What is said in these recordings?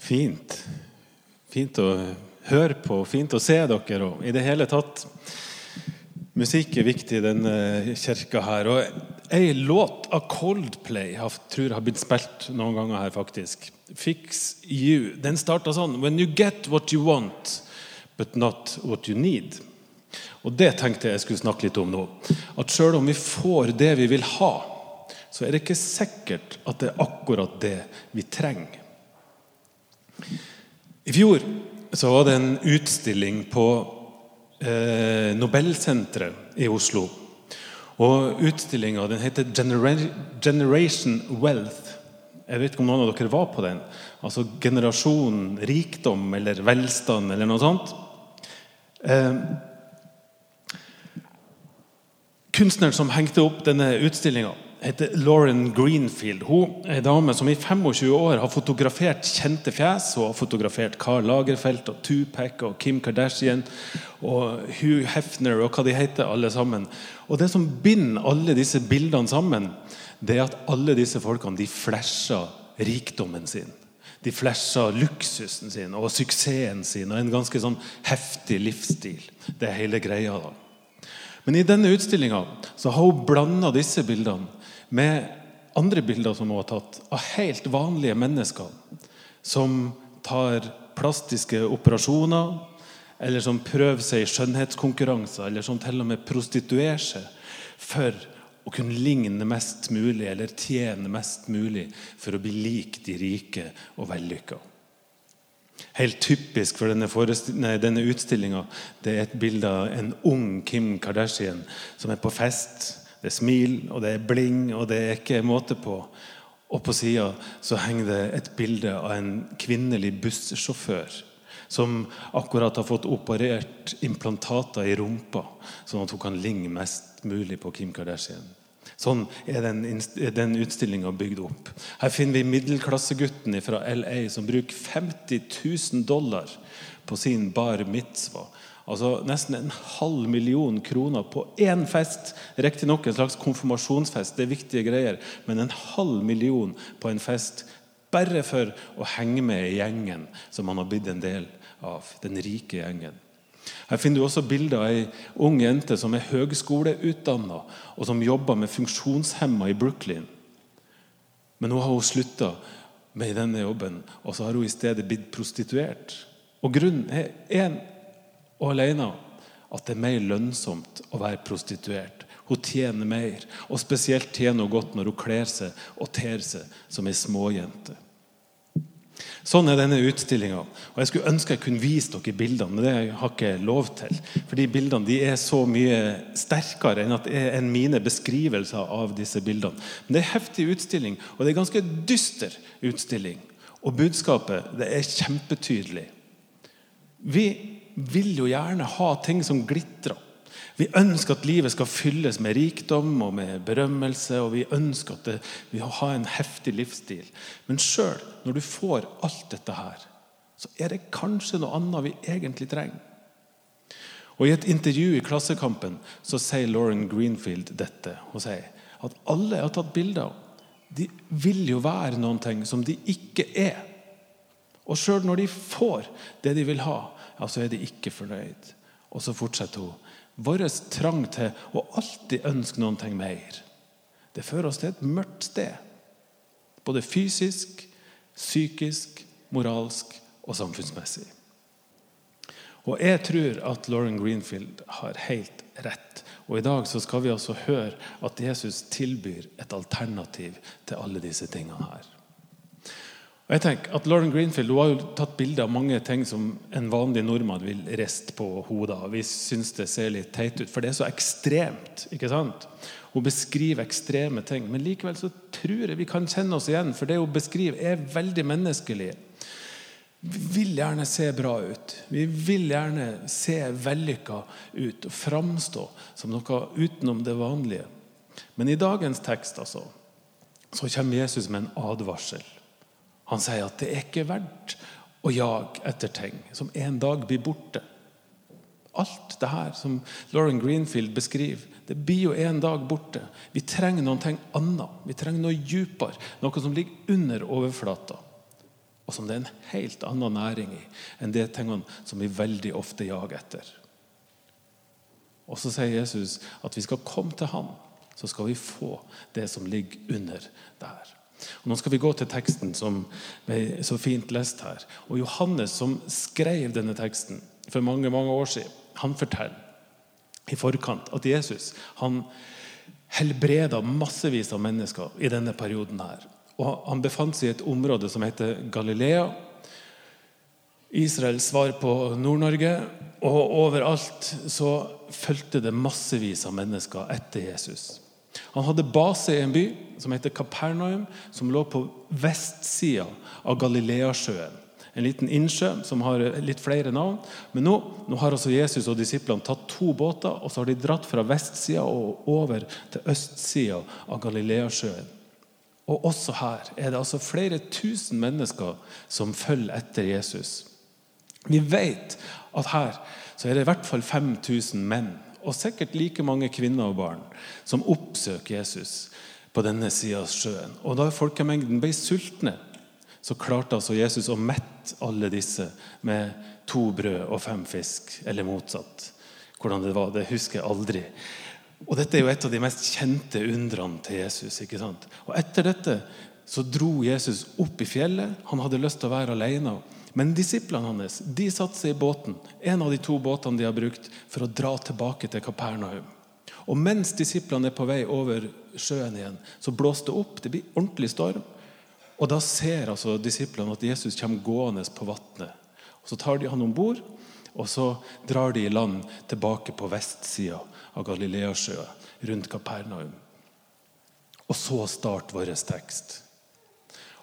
Fint. Fint å høre på, fint å se dere. Og i det hele tatt Musikk er viktig i denne kirka her. Og ei låt av Coldplay jeg tror har blitt spilt noen ganger her, faktisk. 'Fix You'. Den starta sånn When you get what you want, but not what you need. Og Det tenkte jeg jeg skulle snakke litt om nå. At Sjøl om vi får det vi vil ha, så er det ikke sikkert at det er akkurat det vi trenger. I fjor så var det en utstilling på eh, Nobelsenteret i Oslo. Og Utstillinga heter Genera 'Generation Wealth'. Jeg vet ikke om noen av dere var på den. Altså generasjon rikdom eller velstand eller noe sånt. Eh, kunstneren som hengte opp denne utstillinga, heter Lauren Greenfield. Hun er en dame som i 25 år har fotografert kjente fjes. Hun har fotografert Karl Lagerfeldt og Tupac og Kim Kardashian og Hugh Hefner og hva de heter, alle sammen. Og Det som binder alle disse bildene sammen, det er at alle disse folkene de flasher rikdommen sin. De flasher luksusen sin og suksessen sin og en ganske sånn heftig livsstil. Det er hele greia. da. Men i denne utstillinga har hun blanda disse bildene med andre bilder som hun har tatt av helt vanlige mennesker som tar plastiske operasjoner, eller som prøver seg i skjønnhetskonkurranser, eller som til og med prostituerer seg for å kunne ligne mest mulig eller tjene mest mulig for å bli lik de rike og vellykka. Helt typisk for denne, denne utstillinga er et bilde av en ung Kim Kardashian som er på fest det er smil, og det er bling, og det er ikke måte på. Og på sida henger det et bilde av en kvinnelig bussjåfør som akkurat har fått operert implantater i rumpa, sånn at hun kan ligne mest mulig på Kim Kardashian. Sånn er den, den utstillinga bygd opp. Her finner vi middelklassegutten fra LA som bruker 50 000 dollar på sin bar mitzvah Altså Nesten en halv million kroner på én fest. Riktignok en slags konfirmasjonsfest, det er viktige greier. Men en halv million på en fest bare for å henge med i gjengen som han har blitt en del av. Den rike gjengen. Her finner du også bilder av ei ung jente som er høgskoleutdanna, og som jobber med funksjonshemma i Brooklyn. Men nå har hun slutta med denne jobben, og så har hun i stedet blitt prostituert. Og grunnen er en og alene at det er mer lønnsomt å være prostituert. Hun tjener mer, og spesielt tjener hun godt når hun kler seg og ter seg som ei småjente. Sånn er denne utstillinga. Jeg skulle ønske jeg kunne vise dere bildene, men det har jeg ikke lov til. For de bildene de er så mye sterkere enn, er mine beskrivelser av disse bildene. Men det er en heftig utstilling, og det er en ganske dyster utstilling. Og budskapet det er kjempetydelig. Vi vil jo gjerne ha ting som glitrer. Vi ønsker at livet skal fylles med rikdom og med berømmelse. Og vi ønsker at det, vi har en heftig livsstil. Men sjøl når du får alt dette her, så er det kanskje noe annet vi egentlig trenger. Og I et intervju i Klassekampen så sier Lauren Greenfield dette. Hun sier at alle jeg har tatt bilder av, de vil jo være noen ting som de ikke er. Og sjøl når de får det de vil ha, ja, så er de ikke fornøyd. Og så fortsetter hun. Vår trang til å alltid ønske noen ting mer, det fører oss til et mørkt sted. Både fysisk, psykisk, moralsk og samfunnsmessig. Og Jeg tror at Lauren Greenfield har helt rett. Og I dag så skal vi altså høre at Jesus tilbyr et alternativ til alle disse tingene her. Og jeg tenker at Lauren Greenfield hun har jo tatt bilde av mange ting som en vanlig nordmann vil riste på hodet av. Vi syns det ser litt teit ut, for det er så ekstremt. ikke sant? Hun beskriver ekstreme ting. Men likevel så tror jeg vi kan kjenne oss igjen, for det hun beskriver, er veldig menneskelig. Vi vil gjerne se bra ut. Vi vil gjerne se vellykka ut og framstå som noe utenom det vanlige. Men i dagens tekst altså, så kommer Jesus med en advarsel. Han sier at det er ikke verdt å jage etter ting som en dag blir borte. Alt det her som Lauren Greenfield beskriver, det blir jo en dag borte. Vi trenger noe annet. Vi trenger noe dypere. Noe som ligger under overflata. og som det er en helt annen næring i enn de tingene som vi veldig ofte jager etter. Og så sier Jesus at vi skal komme til Han, så skal vi få det som ligger under der. Og nå skal vi gå til teksten som ble så fint lest her. Og Johannes, som skrev denne teksten for mange mange år siden, han forteller i forkant at Jesus han helbreda massevis av mennesker i denne perioden. her. Og Han befant seg i et område som heter Galilea. Israels svar på Nord-Norge. Og overalt så fulgte det massevis av mennesker etter Jesus. Han hadde base i en by som heter Kapernaum, som lå på vestsida av Galileasjøen. En liten innsjø som har litt flere navn. Men nå, nå har altså Jesus og disiplene tatt to båter og så har de dratt fra vestsida og over til østsida av Galileasjøen. Og også her er det altså flere tusen mennesker som følger etter Jesus. Vi vet at her så er det i hvert fall 5000 menn og sikkert like mange kvinner og barn som oppsøker Jesus på denne sida av sjøen. Og da folkemengden ble sultne, så klarte altså Jesus å mette alle disse med to brød og fem fisk, eller motsatt. Hvordan det var, det husker jeg aldri. Og Dette er jo et av de mest kjente undrene til Jesus. ikke sant? Og Etter dette så dro Jesus opp i fjellet. Han hadde lyst til å være alene. Men disiplene hans de satte seg i båten, en av de to båtene de har brukt, for å dra tilbake til Kapernaum. Og Mens disiplene er på vei over sjøen igjen, så blåser det opp. Det blir ordentlig storm. Og Da ser altså disiplene at Jesus kommer gående på vannet. Så tar de han om bord, og så drar de i land tilbake på vestsida av Galileasjøen, rundt Kapernaum. Og så starter vår tekst.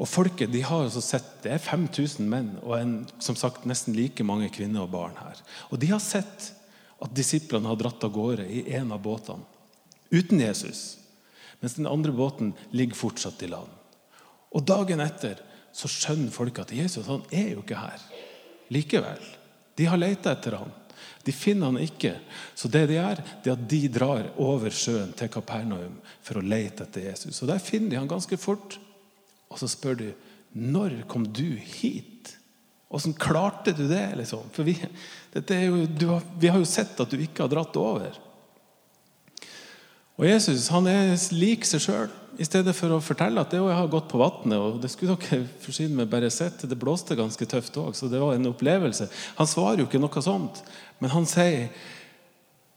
Og folket de har altså sett, Det er 5000 menn og en, som sagt nesten like mange kvinner og barn her. Og De har sett at disiplene har dratt av gårde i en av båtene uten Jesus. Mens den andre båten ligger fortsatt i land. Og Dagen etter så skjønner folk at Jesus han er jo ikke her likevel. De har leita etter ham. De finner han ikke. Så det de gjør, det er at de drar over sjøen til Kapernaum for å lete etter Jesus. Og Der finner de han ganske fort. Og så spør du når kom du hit? Åssen klarte du det? Liksom? For vi, jo, har, vi, har jo sett at du ikke har dratt over. Og Jesus han er lik seg sjøl. I stedet for å fortelle at det jeg har gått på vannet og Det skulle dere forsyne meg bare sett. Det blåste ganske tøft òg, så det var en opplevelse. Han svarer jo ikke noe sånt, men han sier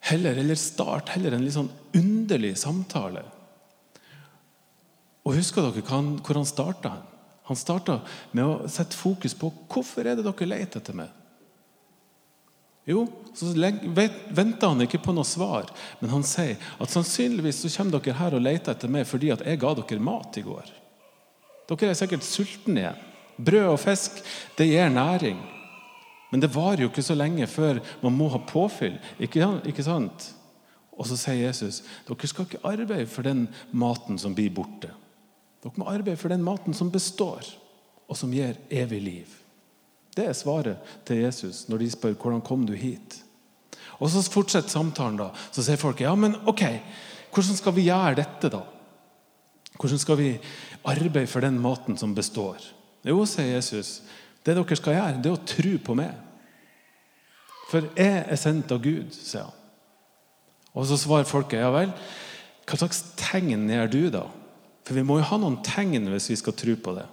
heller, eller start heller en litt sånn underlig samtale. Og Husker dere hvor han starta? Han starta med å sette fokus på hvorfor er det dere leter etter meg. Jo, så venter han ikke på noe svar, men han sier at sannsynligvis så kommer dere her og leter etter meg fordi at jeg ga dere mat i går. Dere er sikkert sultne igjen. Brød og fisk det gir næring. Men det varer jo ikke så lenge før man må ha påfyll. Ikke sant? Og så sier Jesus dere skal ikke arbeide for den maten som blir borte. Dere må arbeide for den maten som består, og som gir evig liv. Det er svaret til Jesus når de spør hvordan kom du hit. Og Så fortsetter samtalen. da. Så sier folk ja, men ok, hvordan skal vi gjøre dette, da? Hvordan skal vi arbeide for den maten som består? Jo, sier Jesus, det dere skal gjøre, det er å tro på meg. For jeg er sendt av Gud, sier han. Og så svarer folket ja vel, hva slags tegn gjør du, da? For vi må jo ha noen tegn hvis vi skal tro på det.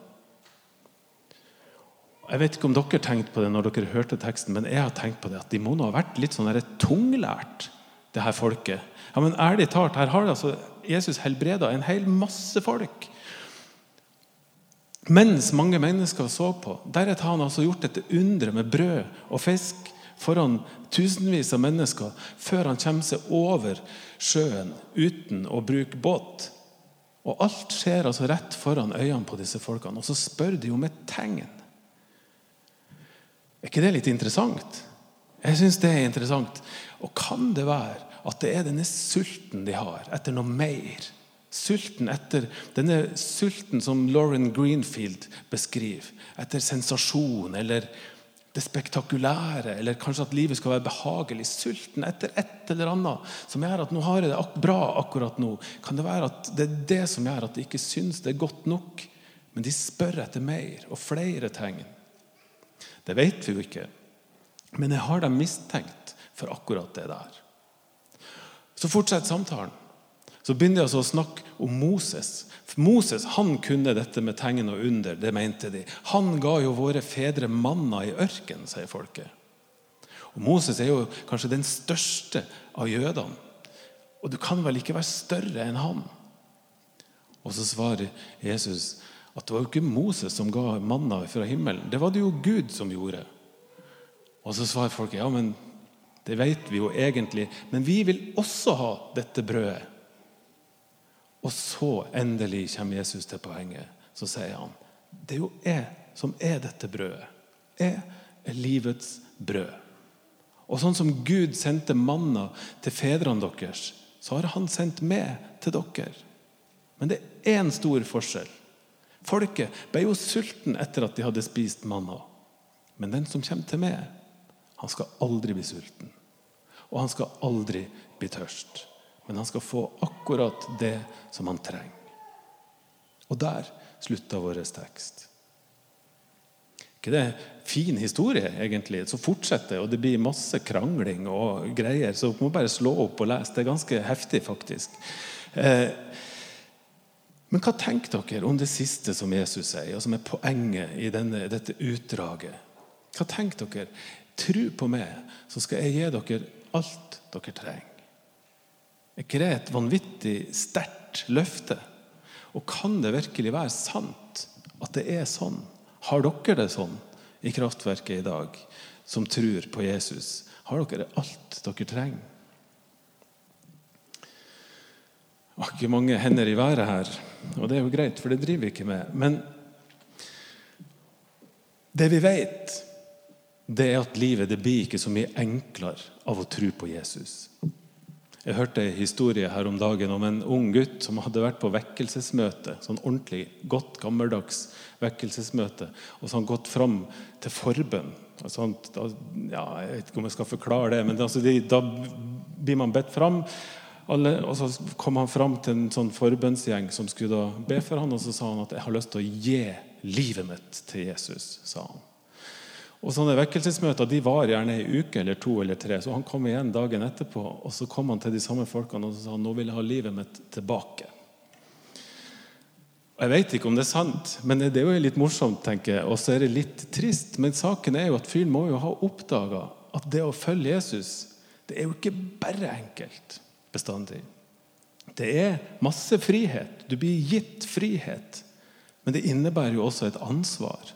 Jeg vet ikke om dere tenkte på det når dere hørte teksten, men jeg har tenkt på det at de må nå ha vært litt sånn tunglært, det her folket. Ja, men ærlig talt, her har altså Jesus helbreda en hel masse folk. Mens mange mennesker så på. Deretter har han altså gjort dette underet med brød og fisk foran tusenvis av mennesker før han kommer seg over sjøen uten å bruke båt. Og alt skjer altså rett foran øynene på disse folkene. Og så spør de om et tegn. Er ikke det litt interessant? Jeg syns det er interessant. Og kan det være at det er denne sulten de har etter noe mer? Sulten etter denne sulten som Lauren Greenfield beskriver. Etter sensasjon eller det spektakulære, eller kanskje at livet skal være behagelig. Sulten etter et eller annet som gjør at nå har jeg det bra akkurat nå. Kan det være at det er det som gjør at de ikke syns det er godt nok Men de spør etter mer og flere tegn. Det vet vi jo ikke, men jeg har dem mistenkt for akkurat det der. Så fortsetter samtalen. Så begynner de å snakke om Moses. For Moses han kunne dette med tegn og under. det mente de. Han ga jo våre fedre manna i ørkenen, sier folket. Og Moses er jo kanskje den største av jødene. Og du kan vel ikke være større enn han? Og så svarer Jesus at det var jo ikke Moses som ga manna fra himmelen. Det var det jo Gud som gjorde. Og så svarer folket ja, men det vet vi jo egentlig. Men vi vil også ha dette brødet. Og så endelig kommer Jesus til poenget. Så sier han det er jo jeg som er dette brødet. Jeg er livets brød. Og sånn som Gud sendte manna til fedrene deres, så har han sendt meg til dere. Men det er én stor forskjell. Folket ble jo sulten etter at de hadde spist manna. Men den som kommer til meg, han skal aldri bli sulten. Og han skal aldri bli tørst. Men han skal få akkurat det som han trenger. Og der slutta vår tekst. ikke det fin historie, egentlig? Så fortsetter og det blir masse krangling og greier. Så du må bare slå opp og lese. Det er ganske heftig, faktisk. Eh, men hva tenker dere om det siste som Jesus sier, og som er poenget i denne, dette utdraget? Hva tenker dere? Tro på meg, så skal jeg gi dere alt dere trenger. Er ikke det et vanvittig sterkt løfte? Og kan det virkelig være sant at det er sånn? Har dere det sånn i kraftverket i dag, som tror på Jesus? Har dere alt dere trenger? Det var ikke mange hender i været her, og det er jo greit, for det driver vi ikke med. Men det vi vet, det er at livet det blir ikke så mye enklere av å tro på Jesus. Jeg hørte en historie her om dagen om en ung gutt som hadde vært på vekkelsesmøte. sånn ordentlig, godt, gammeldags vekkelsesmøte. Og så har han gått fram til forbønn. Altså, ja, jeg vet ikke om jeg skal forklare det, men altså, de, da blir man bedt fram. Alle, og Så kom han fram til en sånn forbønnsgjeng som skulle da be for han, og så sa han at 'jeg har lyst til å gi livet mitt til Jesus'. sa han. Og sånne Vekkelsesmøter de var gjerne ei uke eller to eller tre. Så han kom igjen dagen etterpå, og så kom han til de samme folkene og sa nå vil jeg ha livet mitt tilbake. Jeg vet ikke om det er sant, men det er jo litt morsomt. tenker jeg, Og så er det litt trist. Men saken er jo at fyren må jo ha oppdaga at det å følge Jesus, det er jo ikke bare enkelt bestandig. Det er masse frihet. Du blir gitt frihet. Men det innebærer jo også et ansvar.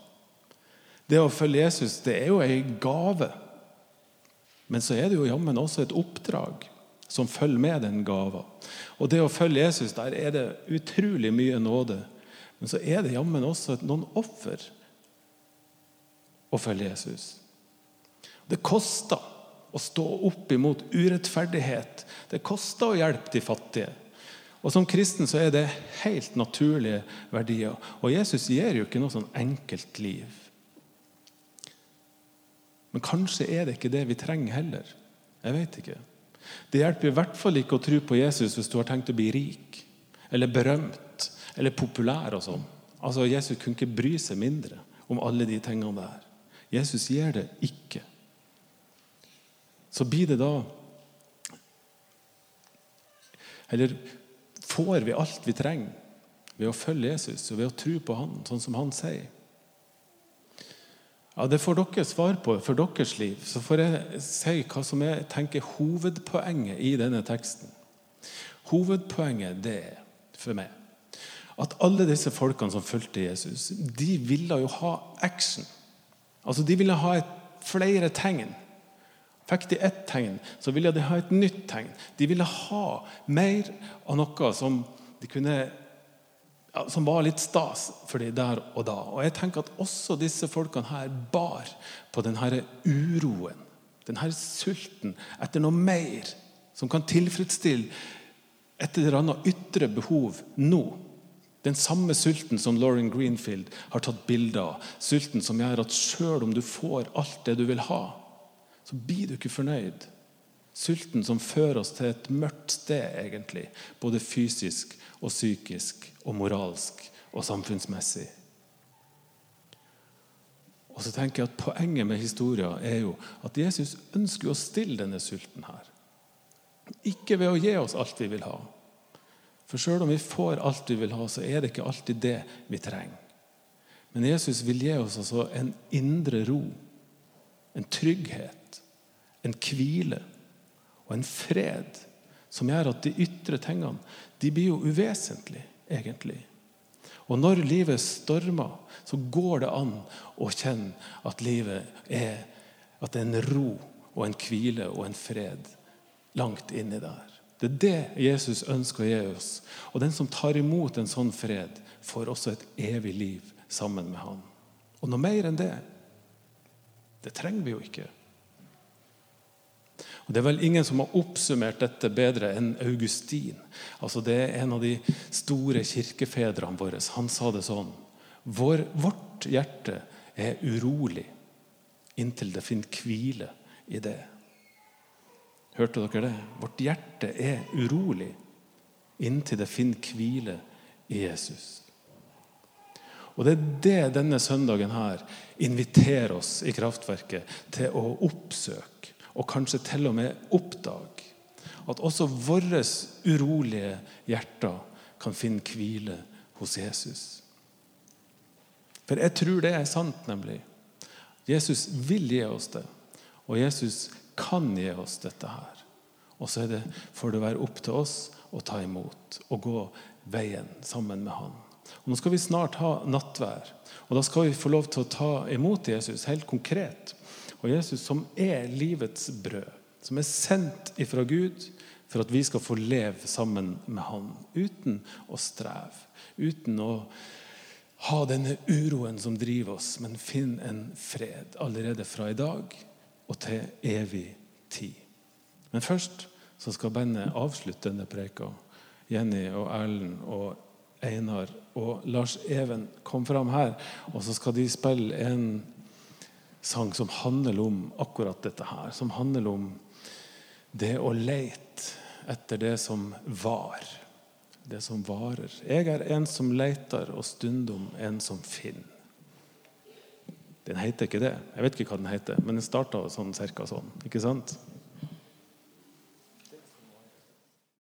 Det å følge Jesus det er jo ei gave. Men så er det jo jammen også et oppdrag som følger med den gava. Og det å følge Jesus, der er det utrolig mye nåde. Men så er det jammen også noen offer å følge Jesus. Det koster å stå opp imot urettferdighet. Det koster å hjelpe de fattige. Og Som kristen så er det helt naturlige verdier. Og Jesus gir jo ikke noe sånn enkelt liv. Men kanskje er det ikke det vi trenger heller. Jeg vet ikke. Det hjelper i hvert fall ikke å tro på Jesus hvis du har tenkt å bli rik eller berømt eller populær. og sånn. Altså, Jesus kunne ikke bry seg mindre om alle de tingene der. Jesus gir det ikke. Så blir det da Eller får vi alt vi trenger ved å følge Jesus og ved å tro på han, sånn som han sier? Ja, Det får dere svar på for deres liv. Så får jeg si hva som jeg tenker hovedpoenget i denne teksten. Hovedpoenget det er for meg at alle disse folkene som fulgte Jesus, de ville jo ha action. Altså, De ville ha et, flere tegn. Fikk de ett tegn, så ville de ha et nytt tegn. De ville ha mer av noe som de kunne som var litt stas for dem der og da. Og jeg tenker at også disse folkene her bar på denne uroen, denne sulten etter noe mer som kan tilfredsstille et eller annet ytre behov nå. Den samme sulten som Lauren Greenfield har tatt bilde av. Sulten som gjør at sjøl om du får alt det du vil ha, så blir du ikke fornøyd. Sulten som fører oss til et mørkt sted, egentlig. Både fysisk og psykisk og moralsk og samfunnsmessig. Og så tenker jeg at Poenget med historien er jo at Jesus ønsker å stille denne sulten her. Ikke ved å gi oss alt vi vil ha. For sjøl om vi får alt vi vil ha, så er det ikke alltid det vi trenger. Men Jesus vil gi oss altså en indre ro, en trygghet, en hvile og en fred som gjør at de ytre tingene de blir jo uvesentlige, egentlig. Og når livet stormer, så går det an å kjenne at livet er at det er en ro og en hvile og en fred langt inni der. Det er det Jesus ønsker å gi oss. Og den som tar imot en sånn fred, får også et evig liv sammen med han. Og noe mer enn det, det trenger vi jo ikke. Og Det er vel ingen som har oppsummert dette bedre enn Augustin. Altså Det er en av de store kirkefedrene våre. Han sa det sånn Vår, Vårt hjerte er urolig inntil det finner hvile i det. Hørte dere det? Vårt hjerte er urolig inntil det finner hvile i Jesus. Og Det er det denne søndagen her inviterer oss i Kraftverket til å oppsøke, og kanskje til og med oppdage. At også våre urolige hjerter kan finne hvile hos Jesus. For jeg tror det er sant, nemlig. Jesus vil gi oss det. Og Jesus kan gi oss dette her. Og så er det, får det være opp til oss å ta imot og gå veien sammen med Han. Og Nå skal vi snart ha nattvær. Og Da skal vi få lov til å ta imot Jesus helt konkret. Og Jesus som er livets brød, som er sendt ifra Gud for at vi skal få leve sammen med Han uten å streve, uten å ha denne uroen som driver oss, men finn en fred allerede fra i dag og til evig tid. Men først så skal bandet avslutte denne preka. Jenny og Erlend og Einar og Lars Even kom fram her, og så skal de spille en sang som handler om akkurat dette her. Som handler om det å leite etter det som var. Det som varer. Jeg er en som leter, og stundom en som finner. Den heter ikke det. Jeg vet ikke hva den heter, men den starta sånn, cirka sånn. ikke sant?